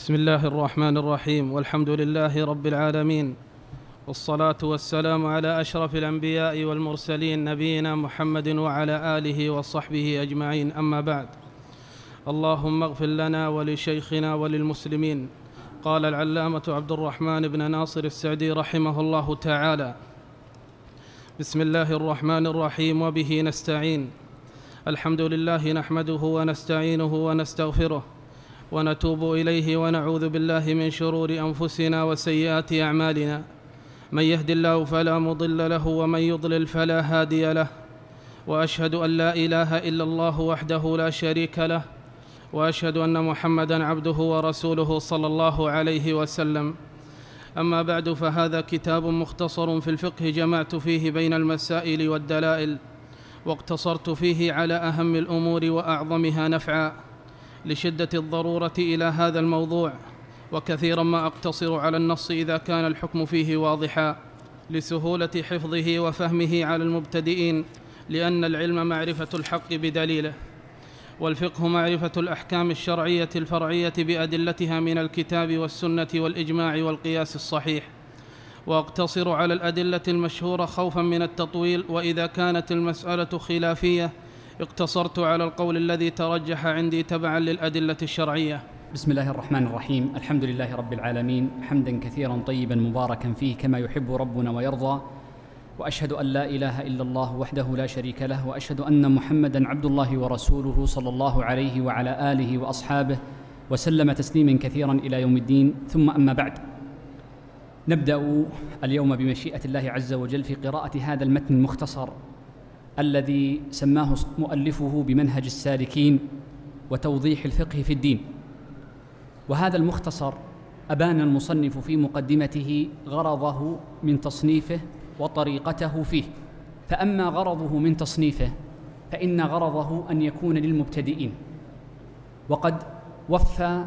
بسم الله الرحمن الرحيم والحمد لله رب العالمين والصلاة والسلام على أشرف الأنبياء والمرسلين نبينا محمد وعلى آله وصحبه أجمعين أما بعد. اللهم اغفر لنا ولشيخنا وللمسلمين. قال العلامة عبد الرحمن بن ناصر السعدي رحمه الله تعالى بسم الله الرحمن الرحيم وبه نستعين. الحمد لله نحمده ونستعينه ونستغفره. ونتوب إليه ونعوذ بالله من شرور أنفسنا وسيئات أعمالنا. من يهد الله فلا مضل له ومن يضلل فلا هادي له. وأشهد أن لا إله إلا الله وحده لا شريك له. وأشهد أن محمدا عبده ورسوله صلى الله عليه وسلم. أما بعد فهذا كتاب مختصر في الفقه جمعت فيه بين المسائل والدلائل واقتصرت فيه على أهم الأمور وأعظمها نفعا. لشدة الضرورة إلى هذا الموضوع وكثيرا ما أقتصر على النص إذا كان الحكم فيه واضحا لسهولة حفظه وفهمه على المبتدئين لأن العلم معرفة الحق بدليله والفقه معرفة الأحكام الشرعية الفرعية بأدلتها من الكتاب والسنة والإجماع والقياس الصحيح. وأقتصر على الأدلة المشهورة خوفا من التطويل وإذا كانت المسألة خلافية اقتصرت على القول الذي ترجح عندي تبعا للأدلة الشرعية. بسم الله الرحمن الرحيم. الحمد لله رب العالمين. حمدا كثيرا طيبا مباركا فيه كما يحب ربنا ويرضى. وأشهد أن لا إله إلا الله وحده لا شريك له. وأشهد أن محمدا عبد الله ورسوله صلى الله عليه وعلى آله وأصحابه. وسلم تسليما كثيرا إلى يوم الدين. ثم أما بعد. نبدأ اليوم بمشيئة الله عز وجل في قراءة هذا المتن المختصر. الذي سماه مؤلفه بمنهج السالكين وتوضيح الفقه في الدين. وهذا المختصر أبان المصنف في مقدمته غرضه من تصنيفه وطريقته فيه. فأما غرضه من تصنيفه فإن غرضه أن يكون للمبتدئين. وقد وفى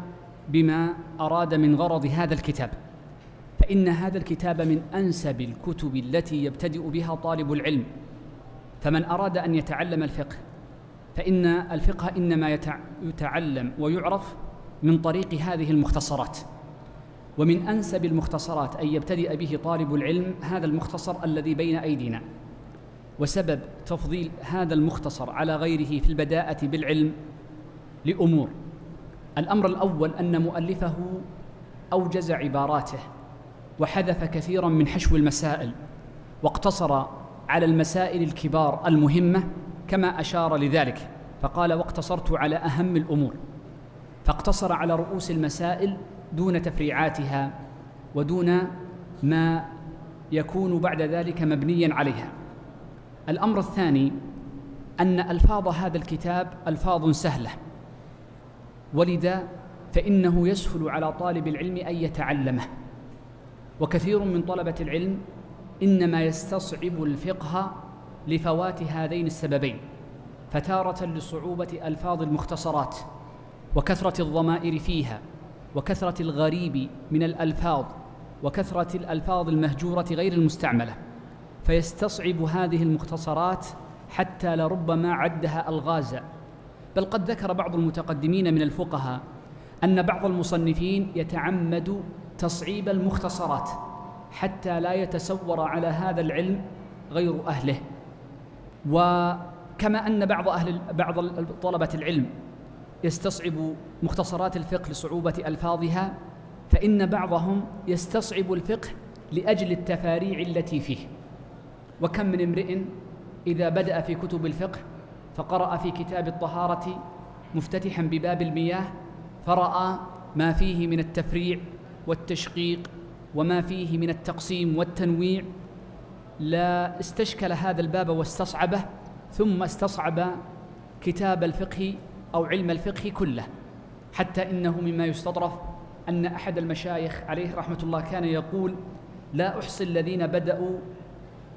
بما أراد من غرض هذا الكتاب. فإن هذا الكتاب من أنسب الكتب التي يبتدئ بها طالب العلم. فمن أراد أن يتعلم الفقه فإن الفقه إنما يتعلم ويعرف من طريق هذه المختصرات. ومن أنسب المختصرات أن يبتدئ به طالب العلم هذا المختصر الذي بين أيدينا. وسبب تفضيل هذا المختصر على غيره في البداءة بالعلم لأمور. الأمر الأول أن مؤلفه أوجز عباراته وحذف كثيرا من حشو المسائل واقتصر على المسائل الكبار المهمة كما أشار لذلك فقال واقتصرت على أهم الأمور. فاقتصر على رؤوس المسائل دون تفريعاتها ودون ما يكون بعد ذلك مبنيا عليها. الأمر الثاني أن ألفاظ هذا الكتاب ألفاظ سهلة ولذا فإنه يسهل على طالب العلم أن يتعلمه. وكثير من طلبة العلم إنما يستصعب الفقه لفوات هذين السببين فتارة لصعوبة ألفاظ المختصرات وكثرة الضمائر فيها وكثرة الغريب من الألفاظ وكثرة الألفاظ المهجورة غير المستعملة فيستصعب هذه المختصرات حتى لربما عدها الغازا بل قد ذكر بعض المتقدمين من الفقهاء أن بعض المصنفين يتعمد تصعيب المختصرات حتى لا يتسور على هذا العلم غير أهله. وكما أن بعض أهل بعض طلبة العلم يستصعب مختصرات الفقه لصعوبة ألفاظها فإن بعضهم يستصعب الفقه لأجل التفاريع التي فيه. وكم من امرئ إذا بدأ في كتب الفقه فقرأ في كتاب الطهارة مفتتحا بباب المياه فرأى ما فيه من التفريع والتشقيق وما فيه من التقسيم والتنويع لا استشكل هذا الباب واستصعبه ثم استصعب كتاب الفقه أو علم الفقه كله حتى إنه مما يستطرف أن أحد المشايخ عليه رحمة الله كان يقول لا أحصي الذين بدأوا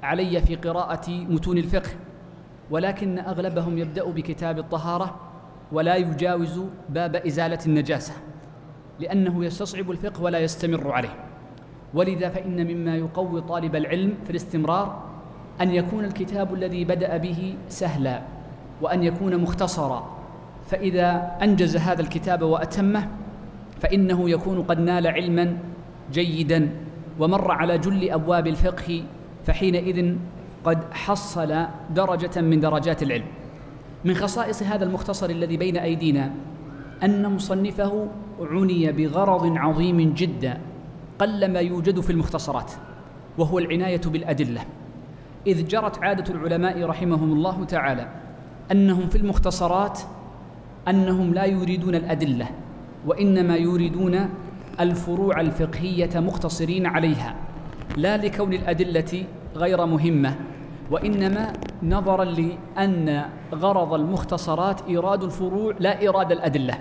علي في قراءة متون الفقه ولكن أغلبهم يبدأ بكتاب الطهارة ولا يجاوز باب إزالة النجاسة لأنه يستصعب الفقه ولا يستمر عليه. ولذا فإن مما يقوي طالب العلم في الاستمرار أن يكون الكتاب الذي بدأ به سهلا وأن يكون مختصرا. فإذا أنجز هذا الكتاب وأتمه فإنه يكون قد نال علما جيدا ومر على جل أبواب الفقه فحينئذ قد حصل درجة من درجات العلم. من خصائص هذا المختصر الذي بين أيدينا أن مصنفه عني بغرض عظيم جدا. قلما يوجد في المختصرات وهو العناية بالأدلة. إذ جرت عادة العلماء رحمهم الله تعالى أنهم في المختصرات أنهم لا يريدون الأدلة وإنما يريدون الفروع الفقهية مقتصرين عليها. لا لكون الأدلة غير مهمة وإنما نظرا لأن غرض المختصرات إيراد الفروع لا إيراد الأدلة.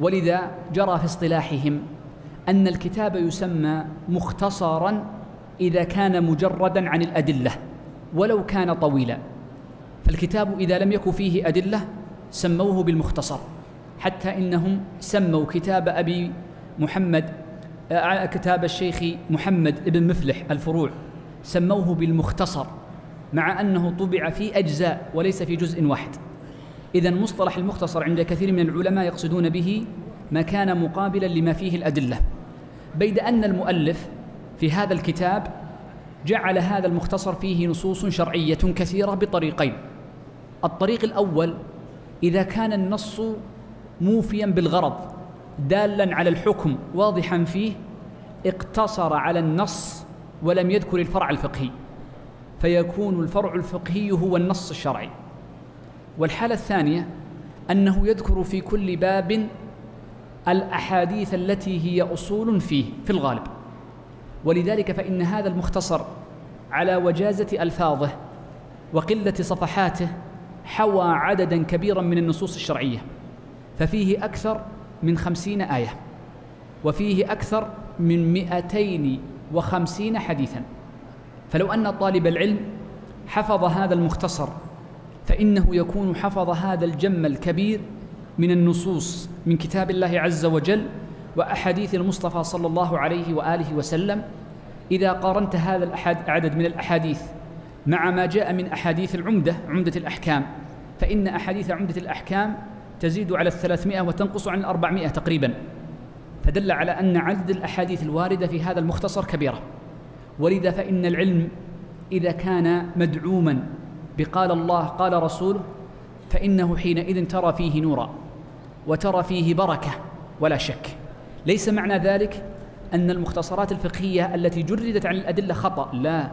ولذا جرى في اصطلاحهم أن الكتاب يسمى مختصرا إذا كان مجردا عن الأدلة ولو كان طويلا. فالكتاب إذا لم يكن فيه أدلة سموه بالمختصر حتى إنهم سموا كتاب أبي محمد آه، كتاب الشيخ محمد بن مفلح الفروع سموه بالمختصر مع أنه طبع في أجزاء وليس في جزء واحد. إذا مصطلح المختصر عند كثير من العلماء يقصدون به ما كان مقابلا لما فيه الأدلة. بيد أن المؤلف في هذا الكتاب جعل هذا المختصر فيه نصوص شرعية كثيرة بطريقين. الطريق الأول إذا كان النص موفيا بالغرض دالا على الحكم واضحا فيه اقتصر على النص ولم يذكر الفرع الفقهي. فيكون الفرع الفقهي هو النص الشرعي. والحالة الثانية أنه يذكر في كل باب الأحاديث التي هي أصول فيه في الغالب. ولذلك فإن هذا المختصر على وجازة ألفاظه وقلة صفحاته حوى عددا كبيرا من النصوص الشرعية ففيه أكثر من خمسين آية وفيه أكثر من مئتين وخمسين حديثا. فلو أن طالب العلم حفظ هذا المختصر فإنه يكون حفظ هذا الجم الكبير من النصوص من كتاب الله عز وجل وأحاديث المصطفى صلى الله عليه وآله وسلم. إذا قارنت هذا العدد من الأحاديث مع ما جاء من أحاديث العمدة عمدة الأحكام فإن أحاديث عمدة الأحكام تزيد على الثلاثمائة وتنقص عن الأربعمائة تقريبا. فدل على أن عدد الأحاديث الواردة في هذا المختصر كبيرة. ولذا فإن العلم إذا كان مدعوما بقال الله قال رسوله فإنه حينئذ ترى فيه نورا. وترى فيه بركة ولا شك. ليس معنى ذلك أن المختصرات الفقهية التي جردت عن الأدلة خطأ. لا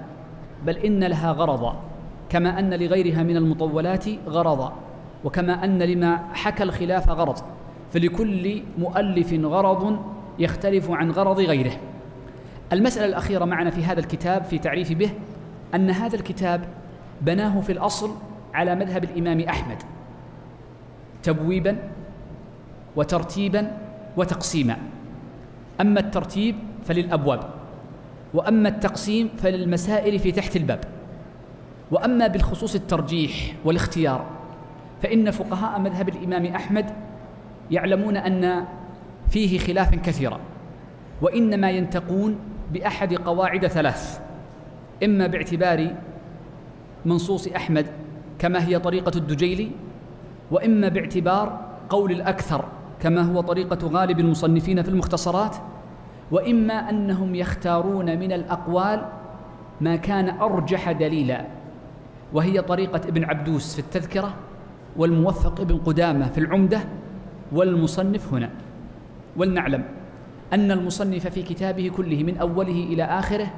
بل إن لها غرضا كما أن لغيرها من المطولات غرضا وكما أن لما حكى الخلاف غرض. فلكل مؤلف غرض يختلف عن غرض غيره. المسألة الأخيرة معنا في هذا الكتاب في تعريف به أن هذا الكتاب بناه في الأصل على مذهب الإمام أحمد. تبويبا وترتيبا وتقسيما. أما الترتيب فللأبواب وأما التقسيم فللمسائل في تحت الباب. وأما بالخصوص الترجيح والاختيار فإن فقهاء مذهب الإمام أحمد يعلمون أن فيه خلافا كثيرا وإنما ينتقون بأحد قواعد ثلاث إما باعتبار منصوص أحمد كما هي طريقة الدجيلي وإما باعتبار قول الأكثر كما هو طريقة غالب المصنفين في المختصرات وإما أنهم يختارون من الأقوال ما كان أرجح دليلا وهي طريقة ابن عبدوس في التذكرة والموفق ابن قدامة في العمدة والمصنف هنا. ولنعلم أن المصنف في كتابه كله من أوله إلى آخره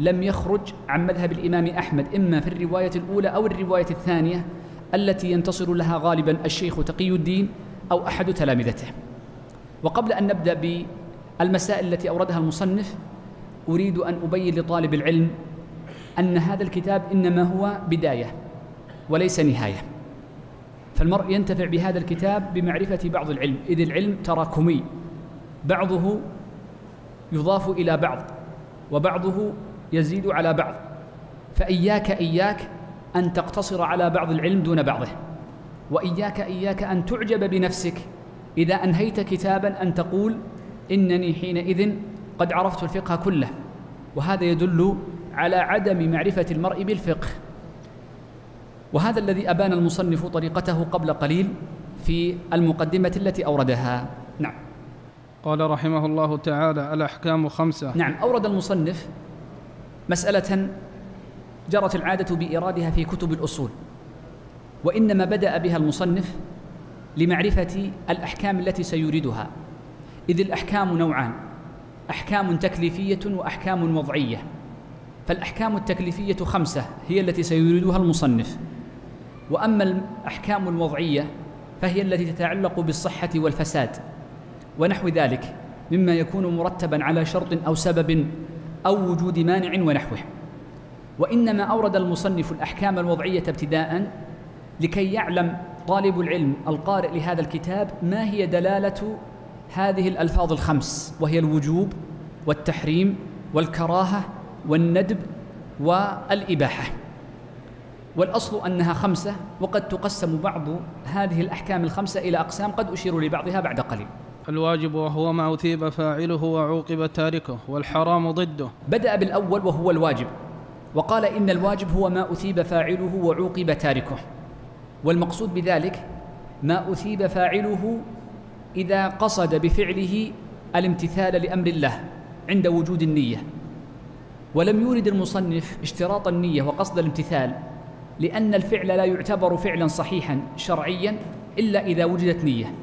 لم يخرج عن مذهب الإمام أحمد إما في الرواية الأولى أو الرواية الثانية التي ينتصر لها غالبا الشيخ تقي الدين أو أحد تلامذته. وقبل أن نبدأ بالمسائل التي أوردها المصنف أريد أن أبين لطالب العلم أن هذا الكتاب إنما هو بداية وليس نهاية. فالمرء ينتفع بهذا الكتاب بمعرفة بعض العلم إذ العلم تراكمي. بعضه يضاف إلى بعض وبعضه يزيد على بعض. فإياك إياك أن تقتصر على بعض العلم دون بعضه. وإياك إياك أن تعجب بنفسك. إذا أنهيت كتابا أن تقول إنني حينئذ قد عرفت الفقه كله. وهذا يدل على عدم معرفة المرء بالفقه. وهذا الذي أبان المصنف طريقته قبل قليل في المقدمة التي أوردها. نعم. قال رحمه الله تعالى الأحكام خمسة. نعم. أورد المصنف مسألة جرت العادة بإيرادها في كتب الأصول. وإنما بدأ بها المصنف لمعرفة الأحكام التي سيوردها إذ الأحكام نوعان أحكام تكليفية وأحكام وضعية. فالأحكام التكليفية خمسة هي التي سيوردها المصنف. وأما الأحكام الوضعية فهي التي تتعلق بالصحة والفساد. ونحو ذلك مما يكون مرتبا على شرط أو سبب أو وجود مانع ونحوه. وإنما أورد المصنف الأحكام الوضعية ابتداء لكي يعلم طالب العلم القارئ لهذا الكتاب ما هي دلالة هذه الألفاظ الخمس وهي الوجوب والتحريم والكراهة والندب والإباحة. والأصل أنها خمسة وقد تقسم بعض هذه الأحكام الخمسة إلى أقسام قد أشير لبعضها بعد قليل. الواجب وهو ما أثيب فاعله وعوقب تاركه والحرام ضده. بدأ بالأول وهو الواجب وقال إن الواجب هو ما أثيب فاعله وعوقب تاركه. والمقصود بذلك ما أثيب فاعله إذا قصد بفعله الامتثال لأمر الله عند وجود النية. ولم يورد المصنف اشتراط النية وقصد الامتثال لأن الفعل لا يعتبر فعلا صحيحا شرعيا إلا إذا وجدت نية.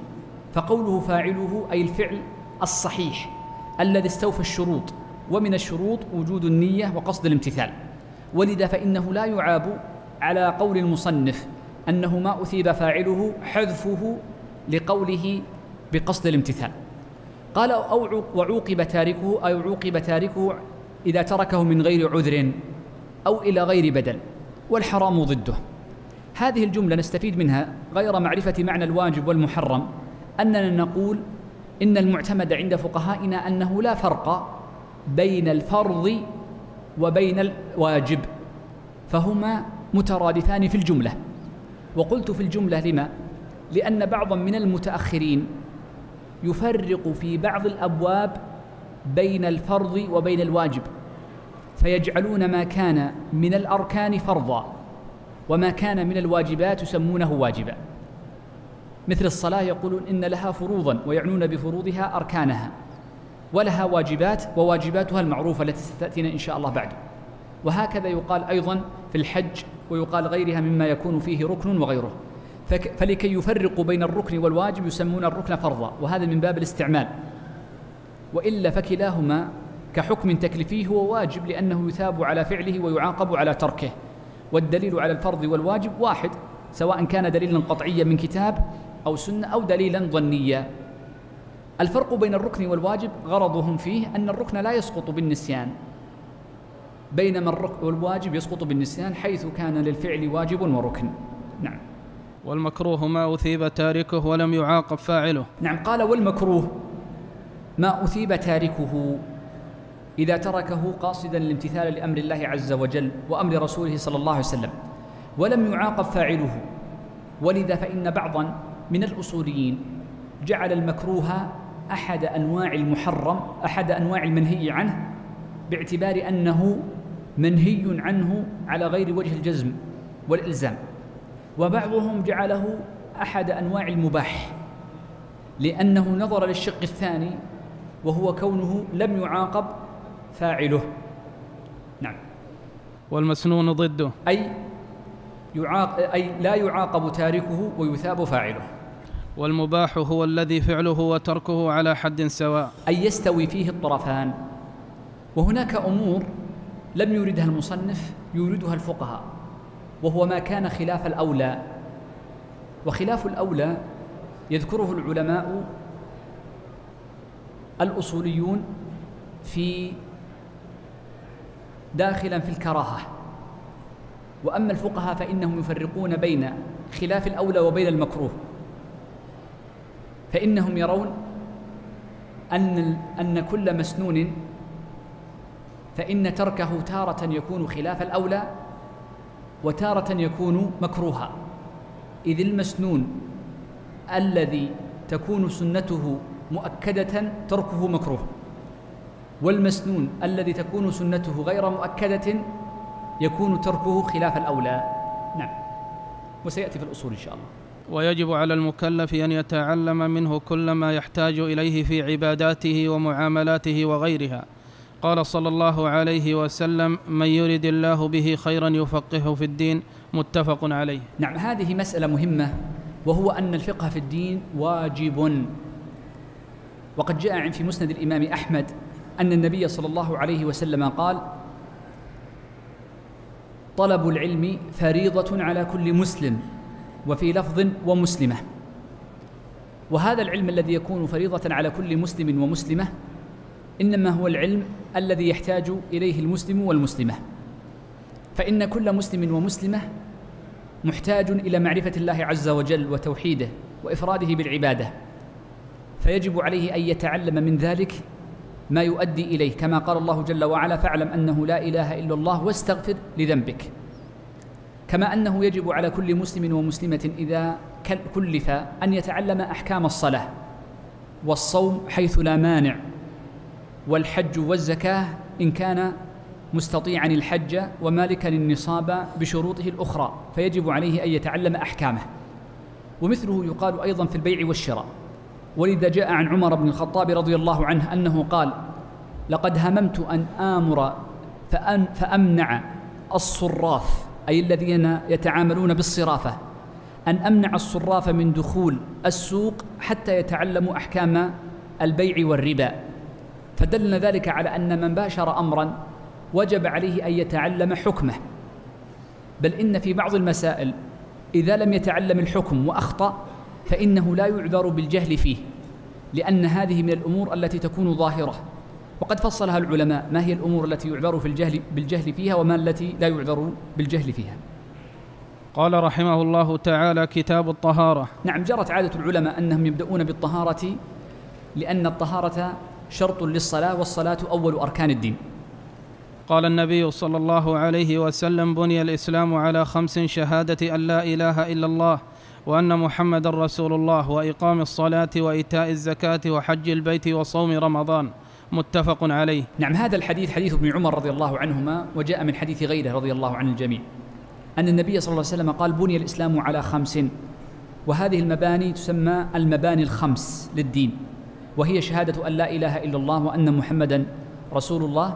فقوله فاعله أي الفعل الصحيح الذي استوفى الشروط ومن الشروط وجود النية وقصد الامتثال. ولذا فإنه لا يعاب على قول المصنف أنه ما أثيب فاعله حذفه لقوله بقصد الامتثال. قال أو وعوقب تاركه أو عوقب تاركه إذا تركه من غير عذر أو إلى غير بدل والحرام ضده. هذه الجملة نستفيد منها غير معرفة معنى الواجب والمحرم أننا نقول إن المعتمد عند فقهائنا أنه لا فرق بين الفرض وبين الواجب فهما مترادفان في الجملة. وقلت في الجملة لما؟ لأن بعضا من المتأخرين يفرق في بعض الأبواب بين الفرض وبين الواجب فيجعلون ما كان من الأركان فرضا وما كان من الواجبات يسمونه واجبا مثل الصلاة يقولون إن لها فروضا ويعنون بفروضها أركانها ولها واجبات وواجباتها المعروفة التي ستأتينا إن شاء الله بعد وهكذا يقال أيضا في الحج ويقال غيرها مما يكون فيه ركن وغيره. فلكي يفرقوا بين الركن والواجب يسمون الركن فرضا وهذا من باب الاستعمال. وإلا فكلاهما كحكم تكليفي هو واجب لأنه يثاب على فعله ويعاقب على تركه. والدليل على الفرض والواجب واحد سواء كان دليلا قطعيا من كتاب أو سنة أو دليلا ظنيا. الفرق بين الركن والواجب غرضهم فيه أن الركن لا يسقط بالنسيان. بينما الركن والواجب يسقط بالنسيان حيث كان للفعل واجب وركن. نعم. والمكروه ما أثيب تاركه ولم يعاقب فاعله. نعم قال والمكروه ما أثيب تاركه إذا تركه قاصدا الامتثال لأمر الله عز وجل وأمر رسوله صلى الله عليه وسلم ولم يعاقب فاعله. ولذا فإن بعضا من الأصوليين جعل المكروه أحد أنواع المحرم أحد أنواع المنهي عنه باعتبار أنه منهي عنه على غير وجه الجزم والإلزام. وبعضهم جعله أحد أنواع المباح لأنه نظر للشق الثاني وهو كونه لم يعاقب فاعله. نعم. والمسنون ضده. أي يعاق أي لا يعاقب تاركه ويثاب فاعله. والمباح هو الذي فعله وتركه على حد سواء. أي يستوي فيه الطرفان. وهناك أمور لم يوردها المصنف يوردها الفقهاء وهو ما كان خلاف الأولى. وخلاف الأولى يذكره العلماء الأصوليون في داخلا في الكراهة. وأما الفقهاء فإنهم يفرقون بين خلاف الأولى وبين المكروه. فإنهم يرون أن أن كل مسنون فإن تركه تارة يكون خلاف الأولى وتارة يكون مكروها. إذ المسنون الذي تكون سنته مؤكدة تركه مكروه والمسنون الذي تكون سنته غير مؤكدة يكون تركه خلاف الأولى. نعم. وسيأتي في الأصول إن شاء الله. ويجب على المكلف أن يتعلم منه كل ما يحتاج إليه في عباداته ومعاملاته وغيرها. قال صلى الله عليه وسلم من يرد الله به خيرا يفقهه في الدين متفق عليه. نعم هذه مسألة مهمة وهو أن الفقه في الدين واجب. وقد جاء في مسند الإمام أحمد أن النبي صلى الله عليه وسلم قال طلب العلم فريضة على كل مسلم وفي لفظ ومسلمة. وهذا العلم الذي يكون فريضة على كل مسلم ومسلمة إنما هو العلم الذي يحتاج إليه المسلم والمسلمة. فإن كل مسلم ومسلمة محتاج إلى معرفة الله عز وجل وتوحيده وإفراده بالعبادة. فيجب عليه أن يتعلم من ذلك ما يؤدي إليه. كما قال الله جل وعلا فاعلم أنه لا إله إلا الله واستغفر لذنبك. كما أنه يجب على كل مسلم ومسلمة إذا كلف أن يتعلم أحكام الصلاة والصوم حيث لا مانع. والحج والزكاة إن كان مستطيعا الحج ومالكا النصاب بشروطه الأخرى فيجب عليه أن يتعلم أحكامه. ومثله يقال أيضا في البيع والشراء. ولذا جاء عن عمر بن الخطاب رضي الله عنه أنه قال لقد هممت أن آمر فأن فأمنع الصراف أي الذين يتعاملون بالصرافة أن أمنع الصراف من دخول السوق حتى يتعلموا أحكام البيع والربا. فدلنا ذلك على أن من باشر امرا وجب عليه أن يتعلم حكمه. بل إن في بعض المسائل إذا لم يتعلم الحكم وأخطأ فإنه لا يعذر بالجهل فيه لأن هذه من الأمور التي تكون ظاهرة. وقد فصلها العلماء ما هي الأمور التي يعذر في الجهل بالجهل فيها وما التي لا يعذر بالجهل فيها. قال رحمه الله تعالى كتاب الطهارة. نعم جرت عادة العلماء أنهم يبدأون بالطهارة لأن الطهارة شرط للصلاة والصلاة أول أركان الدين. قال النبي صلى الله عليه وسلم بني الإسلام على خمس شهادة أن لا إله إلا الله وأن محمدا رسول الله وإقام الصلاة وإيتاء الزكاة وحج البيت وصوم رمضان. متفق عليه. نعم هذا الحديث حديث ابن عمر رضي الله عنهما وجاء من حديث غيره رضي الله عن الجميع. أن النبي صلى الله عليه وسلم قال بني الإسلام على خمس. وهذه المباني تسمى المباني الخمس للدين. وهي شهادة أن لا إله إلا الله وأن محمدا رسول الله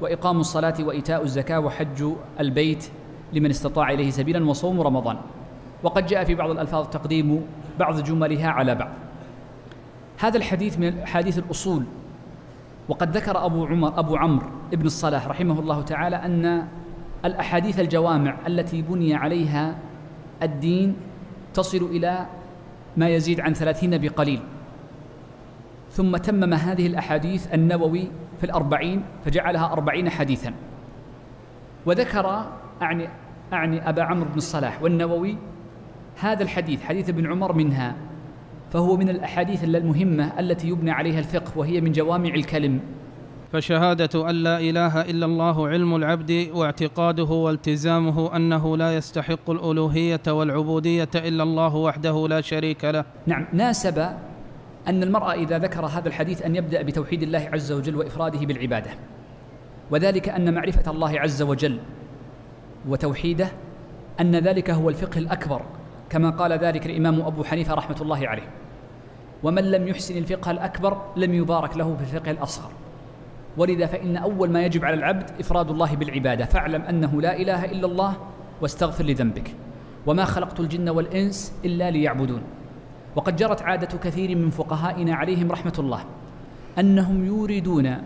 وإقام الصلاة وإيتاء الزكاة وحج البيت لمن استطاع إليه سبيلا وصوم رمضان. وقد جاء في بعض الألفاظ تقديم بعض جملها على بعض. هذا الحديث من أحاديث الأصول. وقد ذكر أبو عمر أبو عمرو ابن الصلاح رحمه الله تعالى أن الأحاديث الجوامع التي بني عليها الدين تصل إلى ما يزيد عن ثلاثين بقليل. ثم تمم هذه الأحاديث النووي في الأربعين فجعلها أربعين حديثا. وذكر أعني أعني أبا عمرو بن الصلاح والنووي هذا الحديث حديث ابن عمر منها فهو من الأحاديث المهمة التي يبنى عليها الفقه وهي من جوامع الكلم. فشهادة أن لا إله إلا الله علم العبد واعتقاده والتزامه أنه لا يستحق الألوهية والعبودية إلا الله وحده لا شريك له. نعم ناسب أن المرء إذا ذكر هذا الحديث أن يبدأ بتوحيد الله عز وجل وإفراده بالعبادة. وذلك أن معرفة الله عز وجل وتوحيده أن ذلك هو الفقه الأكبر كما قال ذلك الإمام أبو حنيفة رحمة الله عليه. ومن لم يحسن الفقه الأكبر لم يبارك له في الفقه الأصغر. ولذا فإن أول ما يجب على العبد إفراد الله بالعبادة. فاعلم أنه لا إله إلا الله واستغفر لذنبك. وما خلقت الجن والإنس إلا ليعبدون. وقد جرت عادة كثير من فقهائنا عليهم رحمة الله أنهم يوردون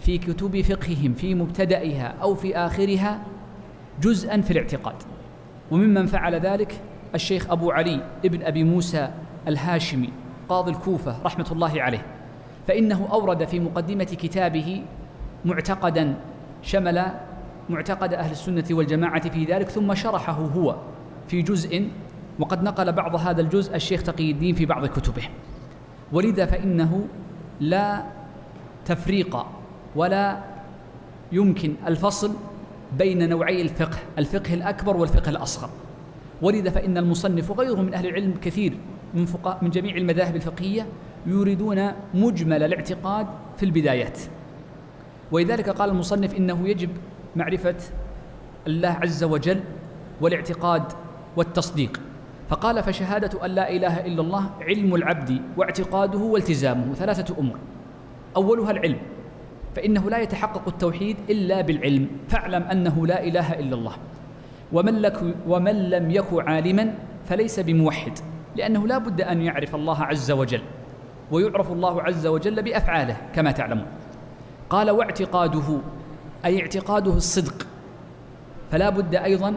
في كتب فقههم في مبتدئها أو في آخرها جزءا في الاعتقاد. وممن فعل ذلك الشيخ أبو علي ابن أبي موسى الهاشمي قاضي الكوفة رحمة الله عليه. فإنه أورد في مقدمة كتابه معتقدا شمل معتقد أهل السنة والجماعة في ذلك ثم شرحه هو في جزء وقد نقل بعض هذا الجزء الشيخ تقي الدين في بعض كتبه. ولذا فإنه لا تفريق ولا يمكن الفصل بين نوعي الفقه الفقه الأكبر والفقه الأصغر. ولذا فإن المصنف وغيره من أهل العلم كثير من, من جميع المذاهب الفقهية يريدون مجمل الاعتقاد في البدايات. ولذلك قال المصنف إنه يجب معرفة الله عز وجل والاعتقاد والتصديق. فقال فشهادة أن لا إله إلا الله علم العبد واعتقاده والتزامه ثلاثة أمور. أولها العلم فإنه لا يتحقق التوحيد إلا بالعلم فاعلم أنه لا إله إلا الله. ومن, لك ومن لم يك عالما فليس بموحد لأنه لا بد أن يعرف الله عز وجل ويعرف الله عز وجل بأفعاله كما تعلمون. قال واعتقاده أي اعتقاده الصدق فلا بد أيضا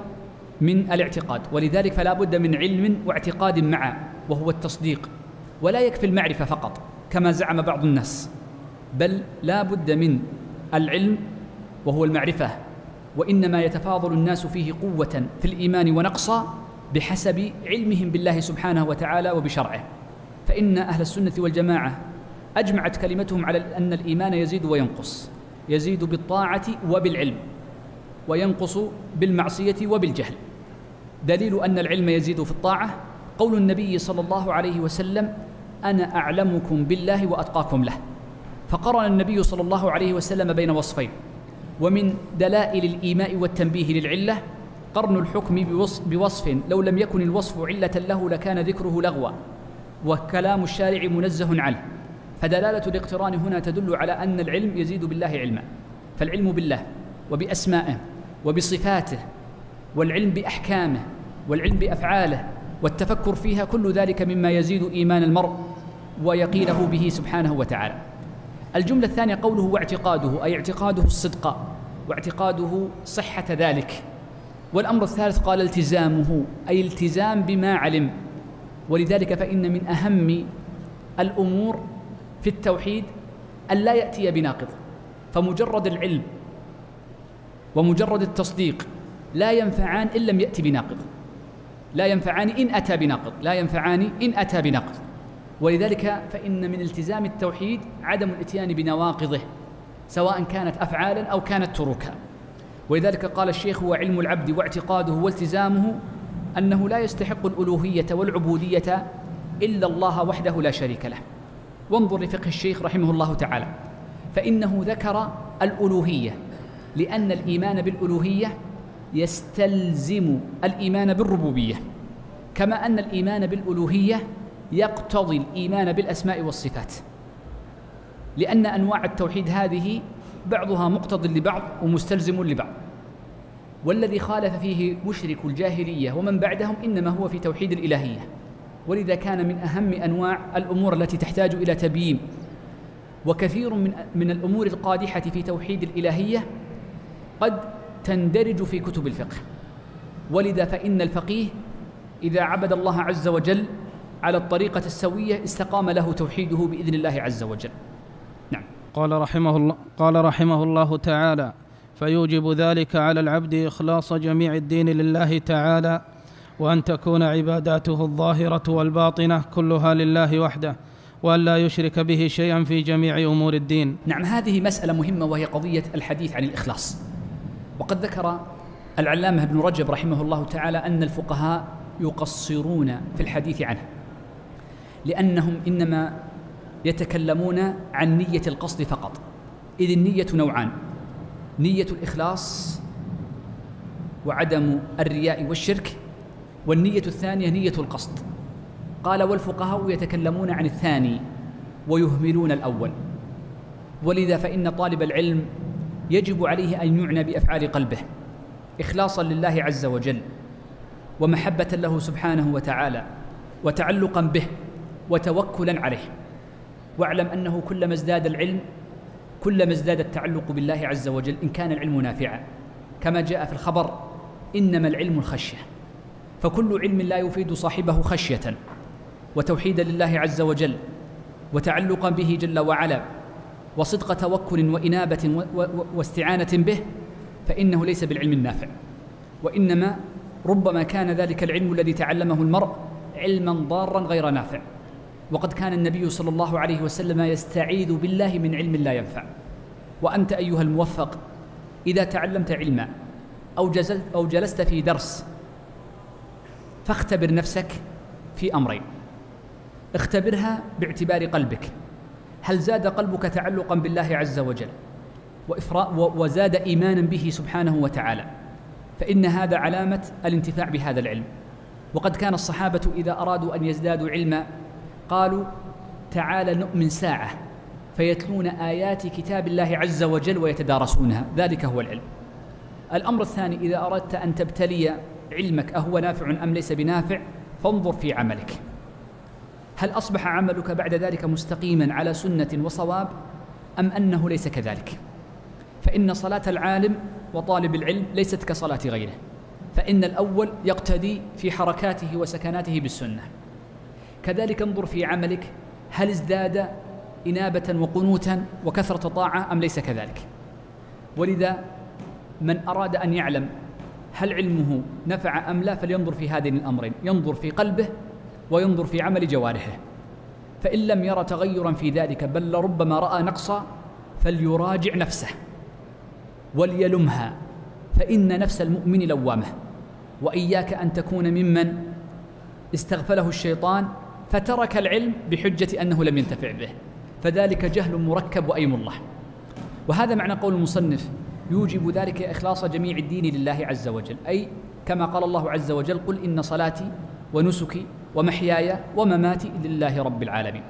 من الاعتقاد ولذلك فلا بد من علم واعتقاد معا وهو التصديق. ولا يكفي المعرفة فقط كما زعم بعض الناس بل لا بد من العلم وهو المعرفة. وإنما يتفاضل الناس فيه قوة في الإيمان ونقصا بحسب علمهم بالله سبحانه وتعالى وبشرعه. فإن أهل السنة والجماعة أجمعت كلمتهم على أن الإيمان يزيد وينقص يزيد بالطاعة وبالعلم. وينقص بالمعصية وبالجهل. دليل أن العلم يزيد في الطاعة. قول النبي صلى الله عليه وسلم أنا أعلمكم بالله وأتقاكم له. فقرن النبي صلى الله عليه وسلم بين وصفين ومن دلائل الإيماء والتنبيه للعلة قرن الحكم بوصف لو لم يكن الوصف علة له لكان ذكره لغوا وكلام الشارع منزه عنه. فدلالة الاقتران هنا تدل على أن العلم يزيد بالله علما. فالعلم بالله وبأسمائه وبصفاته والعلم بأحكامه والعلم بأفعاله والتفكر فيها كل ذلك مما يزيد إيمان المرء ويقينه به سبحانه وتعالى. الجملة الثانية قوله واعتقاده أي اعتقاده الصدق واعتقاده صحة ذلك. والأمر الثالث قال التزامه أي التزام بما علم. ولذلك فإن من أهم الأمور في التوحيد أن لا يأتي بناقض فمجرد العلم ومجرد التصديق لا ينفعان إن لم يأتي بناقض. لا ينفعان إن أتى بناقض. لا ينفعان إن أتى بناقض. ولذلك فإن من التزام التوحيد عدم الإتيان بنواقضه سواء كانت أفعالا أو كانت تروكا ولذلك قال الشيخ هو علم العبد واعتقاده والتزامه أنه لا يستحق الألوهية والعبودية إلا الله وحده لا شريك له. وانظر لفقه الشيخ رحمه الله تعالى. فإنه ذكر الألوهية. لأن الإيمان بالألوهية يستلزم الإيمان بالربوبية. كما أن الإيمان بالألوهية يقتضي الإيمان بالأسماء والصفات. لأن أنواع التوحيد هذه بعضها مقتض لبعض ومستلزم لبعض. والذي خالف فيه مشرك الجاهلية ومن بعدهم إنما هو في توحيد الإلهية. ولذا كان من أهم أنواع الأمور التي تحتاج إلى تبيين. وكثير من من الأمور القادحة في توحيد الإلهية قد تندرج في كتب الفقه. ولذا فإن الفقيه إذا عبد الله عز وجل على الطريقة السوية استقام له توحيده بإذن الله عز وجل. نعم. قال رحمه الله قال رحمه الله تعالى فيوجب ذلك على العبد إخلاص جميع الدين لله تعالى وأن تكون عباداته الظاهرة والباطنة كلها لله وحده وأن لا يشرك به شيئا في جميع أمور الدين. نعم هذه مسألة مهمة وهي قضية الحديث عن الإخلاص. وقد ذكر العلامة ابن رجب رحمه الله تعالى أن الفقهاء يقصرون في الحديث عنه لأنهم إنما يتكلمون عن نية القصد فقط. إذ النية نوعان نية الإخلاص وعدم الرياء والشرك والنية الثانية نية القصد. قال والفقهاء يتكلمون عن الثاني ويهملون الأول. ولذا فإن طالب العلم يجب عليه أن يعنى بأفعال قلبه إخلاصا لله عز وجل ومحبة له سبحانه وتعالى وتعلقا به وتوكلا عليه. واعلم أنه كلما ازداد العلم كلما ازداد التعلق بالله عز وجل إن كان العلم نافعا. كما جاء في الخبر إنما العلم الخشية. فكل علم لا يفيد صاحبه خشية وتوحيدا لله عز وجل وتعلقا به جل وعلا. وصدق توكل وإنابة واستعانة به فإنه ليس بالعلم النافع. وإنما ربما كان ذلك العلم الذي تعلمه المرء علما ضارا غير نافع. وقد كان النبي صلى الله عليه وسلم يستعيذ بالله من علم لا ينفع. وأنت أيها الموفق إذا تعلمت علما أو, أو جلست في درس فاختبر نفسك في أمرين. اختبرها باعتبار قلبك. هل زاد قلبك تعلقا بالله عز وجل؟ وزاد إيمانا به سبحانه وتعالى. فإن هذا علامة الانتفاع بهذا العلم. وقد كان الصحابة إذا أرادوا أن يزدادوا علما قالوا تعال نؤمن ساعة فيتلون آيات كتاب الله عز وجل ويتدارسونها. ذلك هو العلم. الأمر الثاني إذا أردت أن تبتلي علمك أهو نافع أم ليس بنافع فانظر في عملك. هل أصبح عملك بعد ذلك مستقيما على سنة وصواب أم أنه ليس كذلك؟ فإن صلاة العالم وطالب العلم ليست كصلاة غيره فإن الأول يقتدي في حركاته وسكناته بالسنة. كذلك انظر في عملك هل ازداد إنابة وقنوتا وكثرة طاعة أم ليس كذلك؟ ولذا من أراد أن يعلم هل علمه نفع أم لا فلينظر في هذين الأمرين ينظر في قلبه وينظر في عمل جوارحه. فإن لم ير تغيرا في ذلك بل لربما رأى نقصا فليراجع نفسه وليلمها. فإن نفس المؤمن لوامه. وإياك أن تكون ممن استغفله الشيطان فترك العلم بحجة أنه لم ينتفع به. فذلك جهل مركب وأيم الله. وهذا معنى قول المصنف يوجب ذلك إخلاص جميع الدين لله عز وجل. أي كما قال الله عز وجل قل إن صلاتي ونسكي ومحياي ومماتي لله رب العالمين.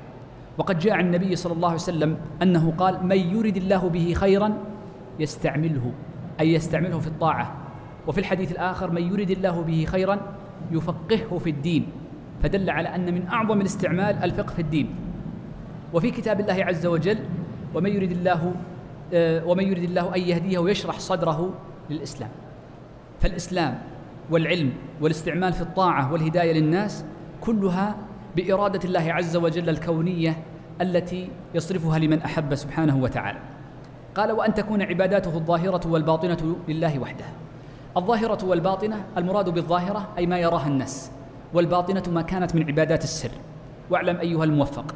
وقد جاء عن النبي صلى الله عليه وسلم أنه قال من يرد الله به خيرا يستعمله أي يستعمله في الطاعة. وفي الحديث الآخر من يرد الله به خيرا يفقهه في الدين. فدل على أن من أعظم الاستعمال الفقه في الدين. وفي كتاب الله عز وجل ومن يرد الله آه، ومن يرد الله أن يهديه ويشرح صدره للإسلام. فالإسلام والعلم والاستعمال في الطاعة والهداية للناس كلها بإرادة الله عز وجل الكونية التي يصرفها لمن أحب سبحانه وتعالى. قال وأن تكون عباداته الظاهرة والباطنة لله وحده. الظاهرة والباطنة المراد بالظاهرة أي ما يراها الناس والباطنة ما كانت من عبادات السر. واعلم أيها الموفق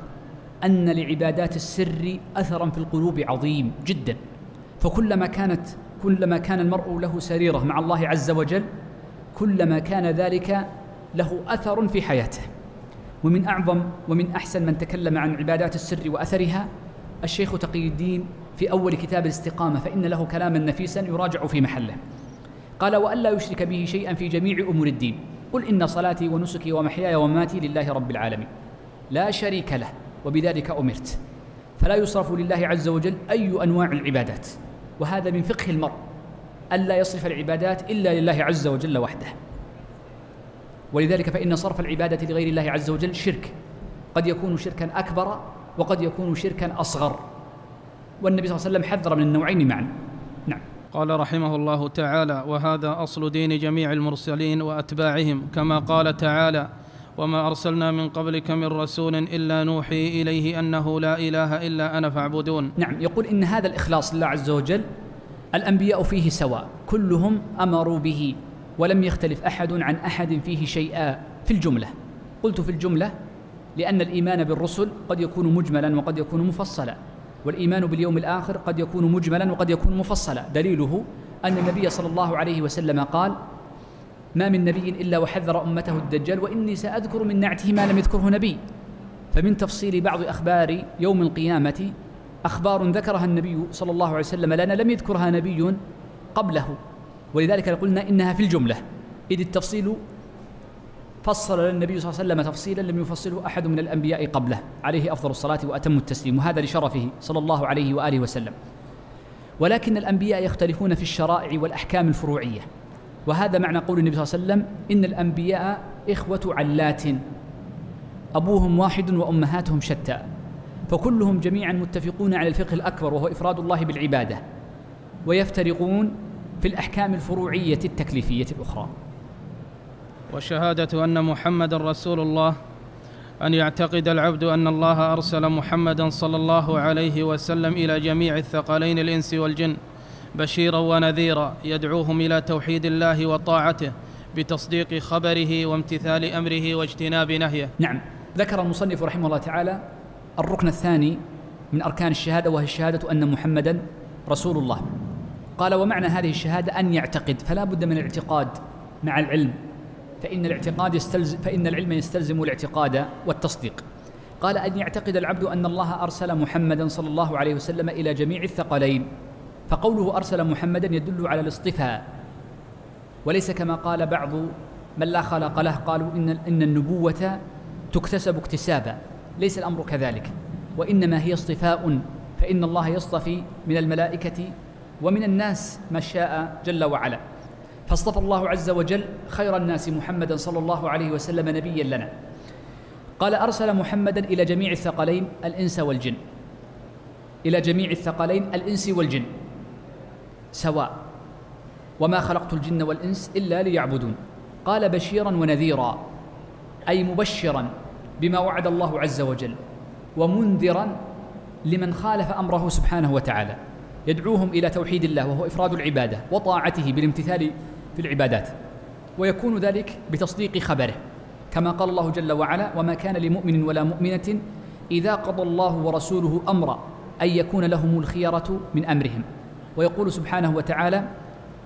أن لعبادات السر أثرا في القلوب عظيم جدا. فكلما كانت كلما كان المرء له سريرة مع الله عز وجل كلما كان ذلك له أثر في حياته. ومن أعظم ومن أحسن من تكلم عن عبادات السر وأثرها الشيخ تقي الدين في أول كتاب الاستقامة فإن له كلاما نفيسا يراجع في محله. قال وألا يشرك به شيئا في جميع أمور الدين. قل إن صلاتي ونسكي ومحياي ومماتي لله رب العالمين. لا شريك له وبذلك أمرت. فلا يصرف لله عز وجل أي أنواع العبادات. وهذا من فقه المرء ألا يصرف العبادات إلا لله عز وجل وحده. ولذلك فإن صرف العبادة لغير الله عز وجل شرك. قد يكون شركا أكبر وقد يكون شركا أصغر. والنبي صلى الله عليه وسلم حذر من النوعين معا. نعم. قال رحمه الله تعالى وهذا أصل دين جميع المرسلين وأتباعهم كما قال تعالى وما أرسلنا من قبلك من رسول إلا نوحي إليه أنه لا إله إلا أنا فاعبدون. نعم. يقول إن هذا الإخلاص لله عز وجل الأنبياء فيه سواء كلهم أمروا به. ولم يختلف أحد عن أحد فيه شيئا في الجملة. قلت في الجملة لأن الإيمان بالرسل قد يكون مجملا وقد يكون مفصلا والإيمان باليوم الآخر قد يكون مجملا وقد يكون مفصلا. دليله أن النبي صلى الله عليه وسلم قال ما من نبي إلا وحذر أمته الدجال وإني سأذكر من نعته ما لم يذكره نبي. فمن تفصيل بعض أخبار يوم القيامة أخبار ذكرها النبي صلى الله عليه وسلم لنا لم يذكرها نبي قبله. ولذلك قلنا إنها في الجملة. إذ التفصيل فصل النبي صلى الله عليه وسلم تفصيلا لم يفصله أحد من الأنبياء قبله عليه أفضل الصلاة وأتم التسليم وهذا لشرفه صلى الله عليه وآله وسلم. ولكن الأنبياء يختلفون في الشرائع والأحكام الفروعية وهذا معنى قول النبي صلى الله عليه وسلم إن الأنبياء إخوة علات أبوهم واحد وأمهاتهم شتى فكلهم جميعا متفقون على الفقه الأكبر وهو إفراد الله بالعبادة ويفترقون في الأحكام الفروعية التكليفية الأخرى. وشهادة أن محمدا رسول الله أن يعتقد العبد أن الله أرسل محمدا صلى الله عليه وسلم إلى جميع الثقلين الإنس والجن بشيرا ونذيرا يدعوهم إلى توحيد الله وطاعته بتصديق خبره وامتثال أمره واجتناب نهيه. نعم. ذكر المصنف رحمه الله تعالى الركن الثاني من أركان الشهادة وهي الشهادة أن محمدا رسول الله. قال ومعنى هذه الشهادة أن يعتقد فلا بد من الاعتقاد مع العلم. فإن الاعتقاد يستلزم فإن العلم يستلزم الاعتقاد والتصديق. قال أن يعتقد العبد أن الله أرسل محمدا صلى الله عليه وسلم إلى جميع الثقلين. فقوله أرسل محمدا يدل على الاصطفاء. وليس كما قال بعض من لا خلق له قالوا إن, إن النبوة تكتسب اكتسابا ليس الأمر كذلك. وإنما هي اصطفاء فإن الله يصطفي من الملائكة ومن الناس ما شاء جل وعلا. فاصطفى الله عز وجل خير الناس محمدا صلى الله عليه وسلم نبيا لنا. قال أرسل محمدا إلى جميع الثقلين الإنس والجن. إلى جميع الثقلين الإنس والجن. سواء. وما خلقت الجن والإنس إلا ليعبدون. قال بشيرا ونذيرا أي مبشرا بما وعد الله عز وجل ومنذرا لمن خالف أمره سبحانه وتعالى. يدعوهم إلى توحيد الله وهو إفراد العبادة وطاعته بالامتثال في العبادات ويكون ذلك بتصديق خبره كما قال الله جل وعلا وما كان لمؤمن ولا مؤمنة إذا قضى الله ورسوله أمرا أن يكون لهم الخيرة من أمرهم. ويقول سبحانه وتعالى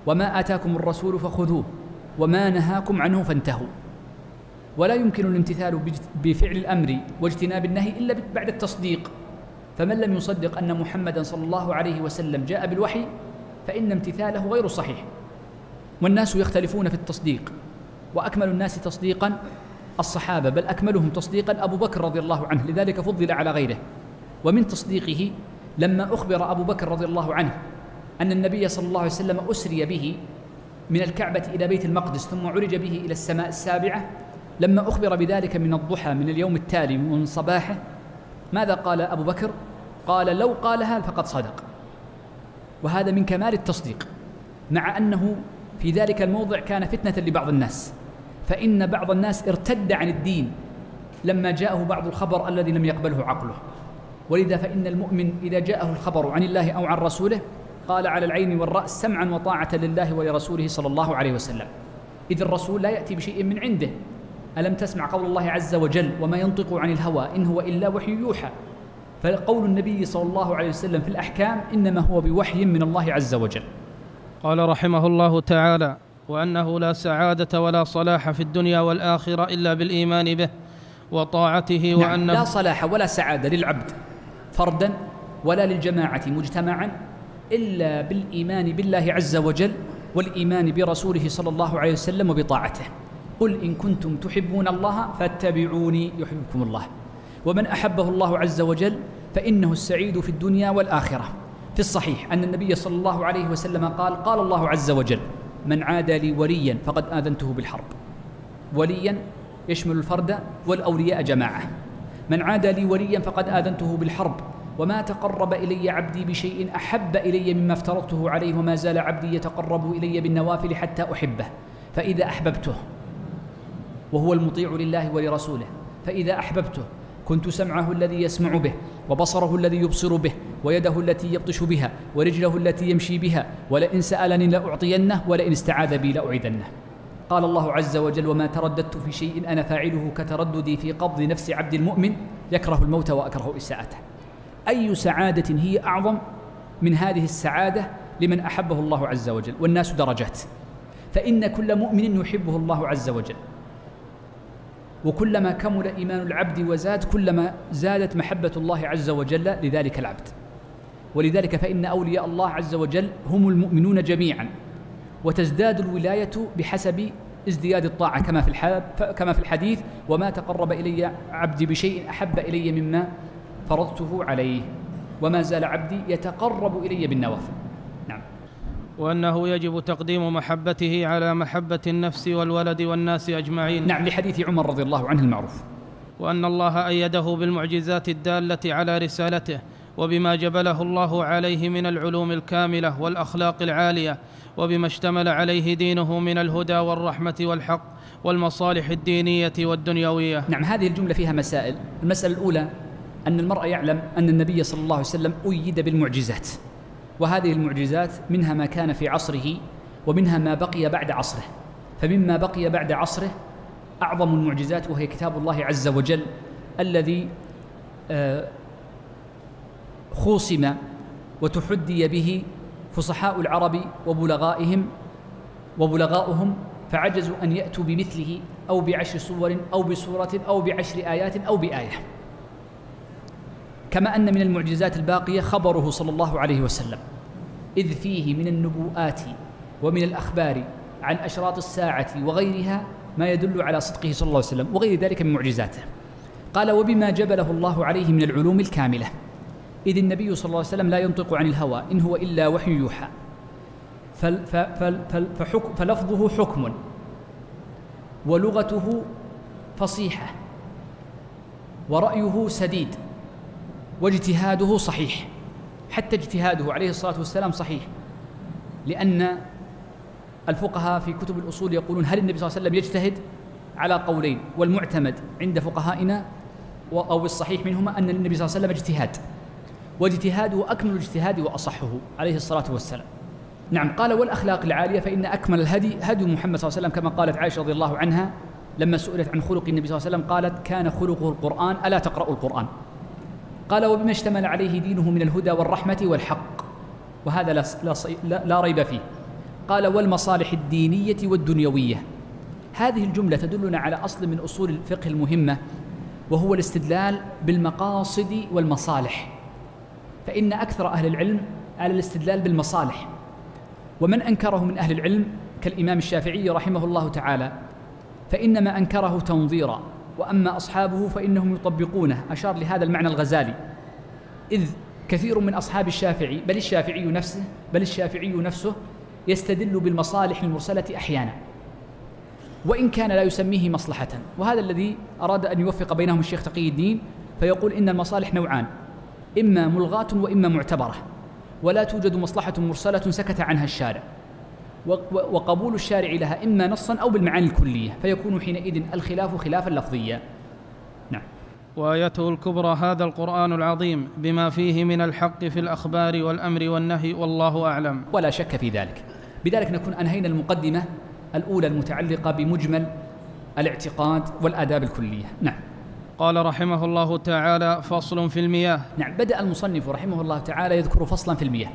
وما آتاكم الرسول فخذوه وما نهاكم عنه فانتهوا. ولا يمكن الامتثال بفعل الأمر واجتناب النهي إلا بعد التصديق. فمن لم يصدق أن محمدا صلى الله عليه وسلم جاء بالوحي فإن امتثاله غير صحيح. والناس يختلفون في التصديق وأكمل الناس تصديقا الصحابة بل أكملهم تصديقا أبو بكر رضي الله عنه لذلك فضل على غيره. ومن تصديقه لما أخبر أبو بكر رضي الله عنه أن النبي صلى الله عليه وسلم أسري به من الكعبة إلى بيت المقدس ثم عرج به إلى السماء السابعة لما أخبر بذلك من الضحى من اليوم التالي من صباحه ماذا قال أبو بكر؟ قال لو قالها فقد صدق. وهذا من كمال التصديق مع أنه في ذلك الموضع كان فتنة لبعض الناس فإن بعض الناس ارتد عن الدين لما جاءه بعض الخبر الذي لم يقبله عقله. ولذا فإن المؤمن إذا جاءه الخبر عن الله أو عن رسوله قال على العين والرأس سمعا وطاعة لله ولرسوله صلى الله عليه وسلم. إذ الرسول لا يأتي بشيء من عنده ألم تسمع قول الله عز وجل وما ينطق عن الهوى إن هو إلا وحي يوحى؟ فقول النبي صلى الله عليه وسلم في الأحكام إنما هو بوحي من الله عز وجل. قال رحمه الله تعالى وأنه لا سعادة ولا صلاح في الدنيا والآخرة إلا بالإيمان به وطاعته نعم وأنه لا صلاح ولا سعادة للعبد فردا ولا للجماعة مجتمعا إلا بالإيمان بالله عز وجل والإيمان برسوله صلى الله عليه وسلم وبطاعته. قل إن كنتم تحبون الله فاتبعوني يحببكم الله. ومن أحبه الله عز وجل فإنه السعيد في الدنيا والآخرة. في الصحيح أن النبي صلى الله عليه وسلم قال قال الله عز وجل من عادى لي وليا فقد آذنته بالحرب. وليا يشمل الفرد والأولياء جماعة. من عادى لي وليا فقد آذنته بالحرب وما تقرب إلي عبدي بشيء أحب إلي مما افترضته عليه وما زال عبدي يتقرب إلي بالنوافل حتى أحبه فإذا أحببته وهو المطيع لله ولرسوله. فإذا أحببته كنت سمعه الذي يسمع به وبصره الذي يبصر به ويده التي يبطش بها ورجله التي يمشي بها ولئن سألني لأعطينه ولئن استعاذ بي لأعيذنه. قال الله عز وجل وما ترددت في شيء أنا فاعله كترددي في قبض نفس عبد المؤمن يكره الموت وأكره إساءته. أي سعادة هي أعظم من هذه السعادة لمن أحبه الله عز وجل والناس درجات. فإن كل مؤمن يحبه الله عز وجل. وكلما كمل إيمان العبد وزاد كلما زادت محبة الله عز وجل لذلك العبد. ولذلك فإن أولياء الله عز وجل هم المؤمنون جميعا. وتزداد الولاية بحسب ازدياد الطاعة كما في كما في الحديث وما تقرب إلي عبدي بشيء أحب إلي مما فرضته عليه وما زال عبدي يتقرب إلي بالنوافل. وأنه يجب تقديم محبته على محبة النفس والولد والناس أجمعين. نعم لحديث عمر رضي الله عنه المعروف. وأن الله أيده بالمعجزات الدالة على رسالته وبما جبله الله عليه من العلوم الكاملة والأخلاق العالية وبما اشتمل عليه دينه من الهدى والرحمة والحق والمصالح الدينية والدنيوية. نعم هذه الجملة فيها مسائل. المسألة الأولى أن المرء يعلم أن النبي صلى الله عليه وسلم أيد بالمعجزات. وهذه المعجزات منها ما كان في عصره ومنها ما بقي بعد عصره. فمما بقي بعد عصره أعظم المعجزات وهي كتاب الله عز وجل الذي آه، خوصم وتحدي به فصحاء العرب وبلغائهم وبلغاؤهم فعجزوا أن يأتوا بمثله أو بعشر صور أو بسورة أو بعشر آيات أو بآية. كما أن من المعجزات الباقية خبره صلى الله عليه وسلم إذ فيه من النبوءات ومن الأخبار عن أشراط الساعة وغيرها ما يدل على صدقه صلى الله عليه وسلم وغير ذلك من معجزاته. قال وبما جبله الله عليه من العلوم الكاملة إذ النبي صلى الله عليه وسلم لا ينطق عن الهوى إن هو إلا وحي يوحى. فلفظه حكم ولغته فصيحة ورأيه سديد. واجتهاده صحيح. حتى اجتهاده عليه الصلاة والسلام صحيح. لأن الفقهاء في كتب الأصول يقولون هل النبي صلى الله عليه وسلم يجتهد على قولين؟ والمعتمد عند فقهائنا أو الصحيح منهما أن النبي صلى الله عليه وسلم اجتهاد. واجتهاده أكمل الاجتهاد وأصحه عليه الصلاة والسلام. نعم قال والأخلاق العالية فإن أكمل الهدي هدي محمد صلى الله عليه وسلم كما قالت عائشة رضي الله عنها لما سئلت عن خلق النبي صلى الله عليه وسلم قالت كان خلقه القرآن ألا تقرأوا القرآن؟ قال وبما اشتمل عليه دينه من الهدى والرحمة والحق. وهذا لا, لا, لا ريب فيه. قال والمصالح الدينية والدنيوية. هذه الجملة تدلنا على أصل من أصول الفقه المهمة وهو الاستدلال بالمقاصد والمصالح. فإن أكثر أهل العلم على الاستدلال بالمصالح. ومن أنكره من أهل العلم كالإمام الشافعي رحمه الله تعالى فإنما أنكره تنظيرا. وأما أصحابه فإنهم يطبقونه. أشار لهذا المعنى الغزالي. إذ كثير من أصحاب الشافعي بل الشافعي نفسه بل الشافعي نفسه يستدل بالمصالح المرسلة أحيانا. وإن كان لا يسميه مصلحة. وهذا الذي أراد أن يوفق بينهم الشيخ تقي الدين فيقول إن المصالح نوعان. إما ملغاة وإما معتبرة. ولا توجد مصلحة مرسلة سكت عنها الشارع. وقبول الشارع لها إما نصا أو بالمعاني الكلية فيكون حينئذ الخلاف خلافا لفظيا. نعم. وآيته الكبرى هذا القرآن العظيم بما فيه من الحق في الأخبار والأمر والنهي والله أعلم. ولا شك في ذلك. بذلك نكون أنهينا المقدمة الأولى المتعلقة بمجمل الاعتقاد والآداب الكلية. نعم. قال رحمه الله تعالى فصل في المياه. نعم. بدأ المصنف رحمه الله تعالى يذكر فصلا في المياه.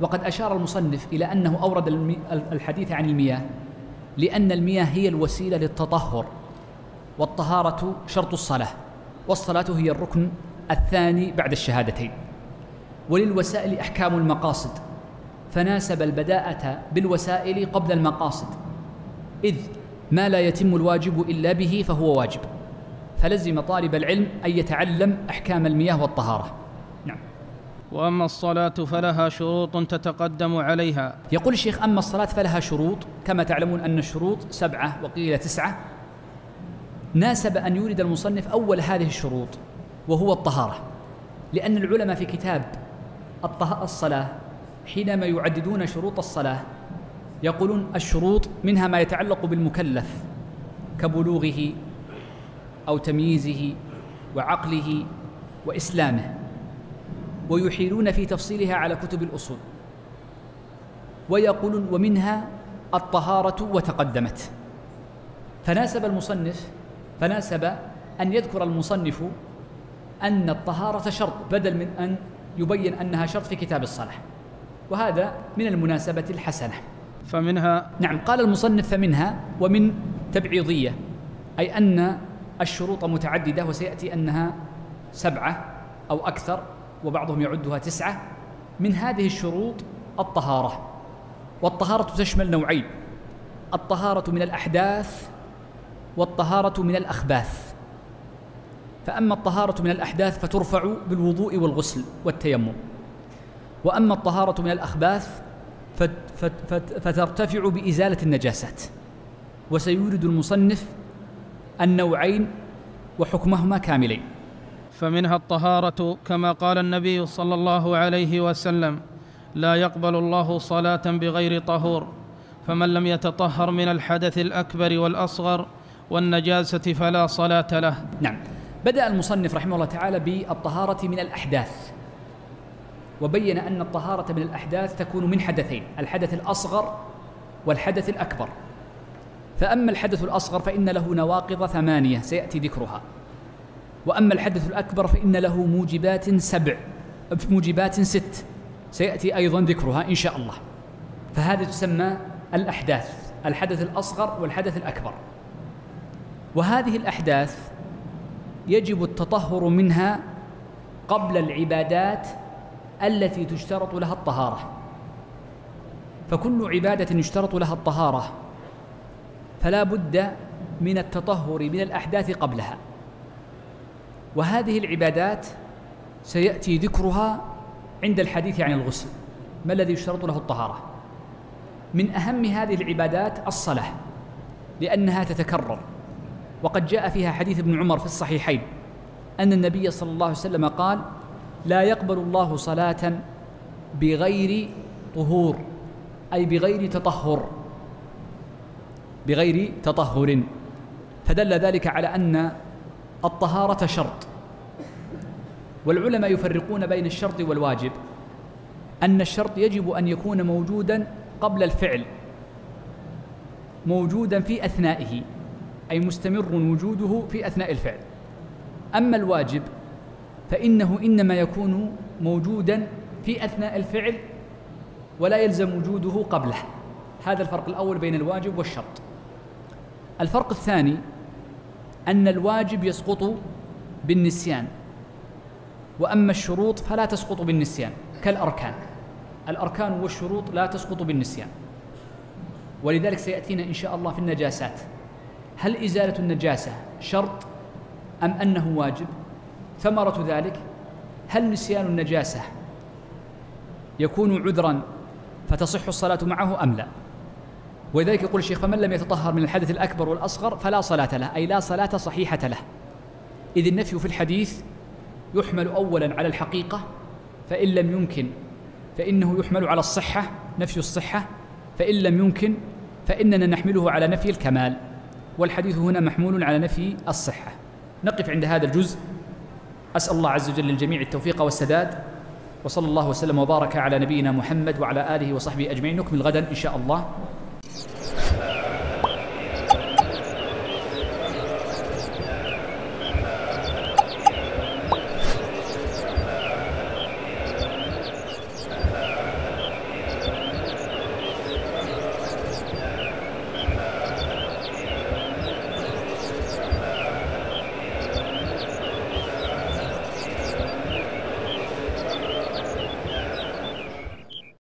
وقد أشار المصنف إلى أنه أورد الحديث عن المياه لأن المياه هي الوسيلة للتطهر والطهارة شرط الصلاة والصلاة هي الركن الثاني بعد الشهادتين. وللوسائل أحكام المقاصد فناسب البداءة بالوسائل قبل المقاصد إذ ما لا يتم الواجب إلا به فهو واجب. فلزم طالب العلم أن يتعلم أحكام المياه والطهارة. وأما الصلاة فلها شروط تتقدم عليها. يقول الشيخ أما الصلاة فلها شروط كما تعلمون أن الشروط سبعة وقيل تسعة. ناسب أن يورد المصنف أول هذه الشروط وهو الطهارة لأن العلماء في كتاب الصلاة حينما يعددون شروط الصلاة يقولون الشروط منها ما يتعلق بالمكلف كبلوغه أو تمييزه وعقله وإسلامه. ويحيلون في تفصيلها على كتب الأصول. ويقولون ومنها الطهارة وتقدمت. فناسب المصنف فناسب أن يذكر المصنف أن الطهارة شرط بدل من أن يبين أنها شرط في كتاب الصلاة وهذا من المناسبة الحسنة. فمنها نعم قال المصنف فمنها ومن تبعيضية أي أن الشروط متعددة وسيأتي أنها سبعة أو أكثر. وبعضهم يعدها تسعة من هذه الشروط الطهارة. والطهارة تشمل نوعين الطهارة من الأحداث والطهارة من الأخباث. فأما الطهارة من الأحداث فترفع بالوضوء والغسل والتيمم. وأما الطهارة من الأخباث فترتفع بإزالة النجاسات. وسيورد المصنف النوعين وحكمهما كاملين. فمنها الطهارة كما قال النبي صلى الله عليه وسلم لا يقبل الله صلاة بغير طهور فمن لم يتطهر من الحدث الأكبر والأصغر والنجاسة فلا صلاة له. نعم. بدأ المصنف رحمه الله تعالى بالطهارة من الأحداث وبين أن الطهارة من الأحداث تكون من حدثين الحدث الأصغر والحدث الأكبر. فأما الحدث الأصغر فإن له نواقض ثمانية سيأتي ذكرها. وأما الحدث الأكبر فإن له موجبات سبع موجبات ست. سيأتي أيضا ذكرها إن شاء الله. فهذه تسمى الأحداث الحدث الأصغر والحدث الأكبر. وهذه الأحداث يجب التطهر منها قبل العبادات التي تشترط لها الطهارة. فكل عبادة يشترط لها الطهارة فلا بد من التطهر من الأحداث قبلها. وهذه العبادات سيأتي ذكرها عند الحديث عن الغسل. ما الذي يشترط له الطهارة؟ من أهم هذه العبادات الصلاة لأنها تتكرر. وقد جاء فيها حديث ابن عمر في الصحيحين أن النبي صلى الله عليه وسلم قال لا يقبل الله صلاة بغير طهور أي بغير تطهر بغير تطهر. فدل ذلك على أن الطهارة شرط. والعلماء يفرقون بين الشرط والواجب. أن الشرط يجب أن يكون موجودا قبل الفعل موجودا في أثنائه أي مستمر وجوده في أثناء الفعل. أما الواجب فإنه إنما يكون موجودا في أثناء الفعل ولا يلزم وجوده قبله. هذا الفرق الأول بين الواجب والشرط. الفرق الثاني أن الواجب يسقط بالنسيان وأما الشروط فلا تسقط بالنسيان كالأركان. الأركان والشروط لا تسقط بالنسيان. ولذلك سيأتينا إن شاء الله في النجاسات. هل إزالة النجاسة شرط أم أنه واجب؟ ثمرة ذلك هل نسيان النجاسة يكون عذرا فتصح الصلاة معه أم لا؟ ولذلك يقول الشيخ فمن لم يتطهر من الحدث الأكبر والأصغر فلا صلاة له أي لا صلاة صحيحة له. إذ النفي في الحديث يحمل أولا على الحقيقة فإن لم يمكن فإنه يحمل على الصحة نفي الصحة فإن لم يمكن فإننا نحمله على نفي الكمال. والحديث هنا محمول على نفي الصحة. نقف عند هذا الجزء. أسأل الله عز وجل للجميع التوفيق والسداد. وصلى الله وسلم وبارك على نبينا محمد وعلى آله وصحبه أجمعين. نكمل غدا إن شاء الله.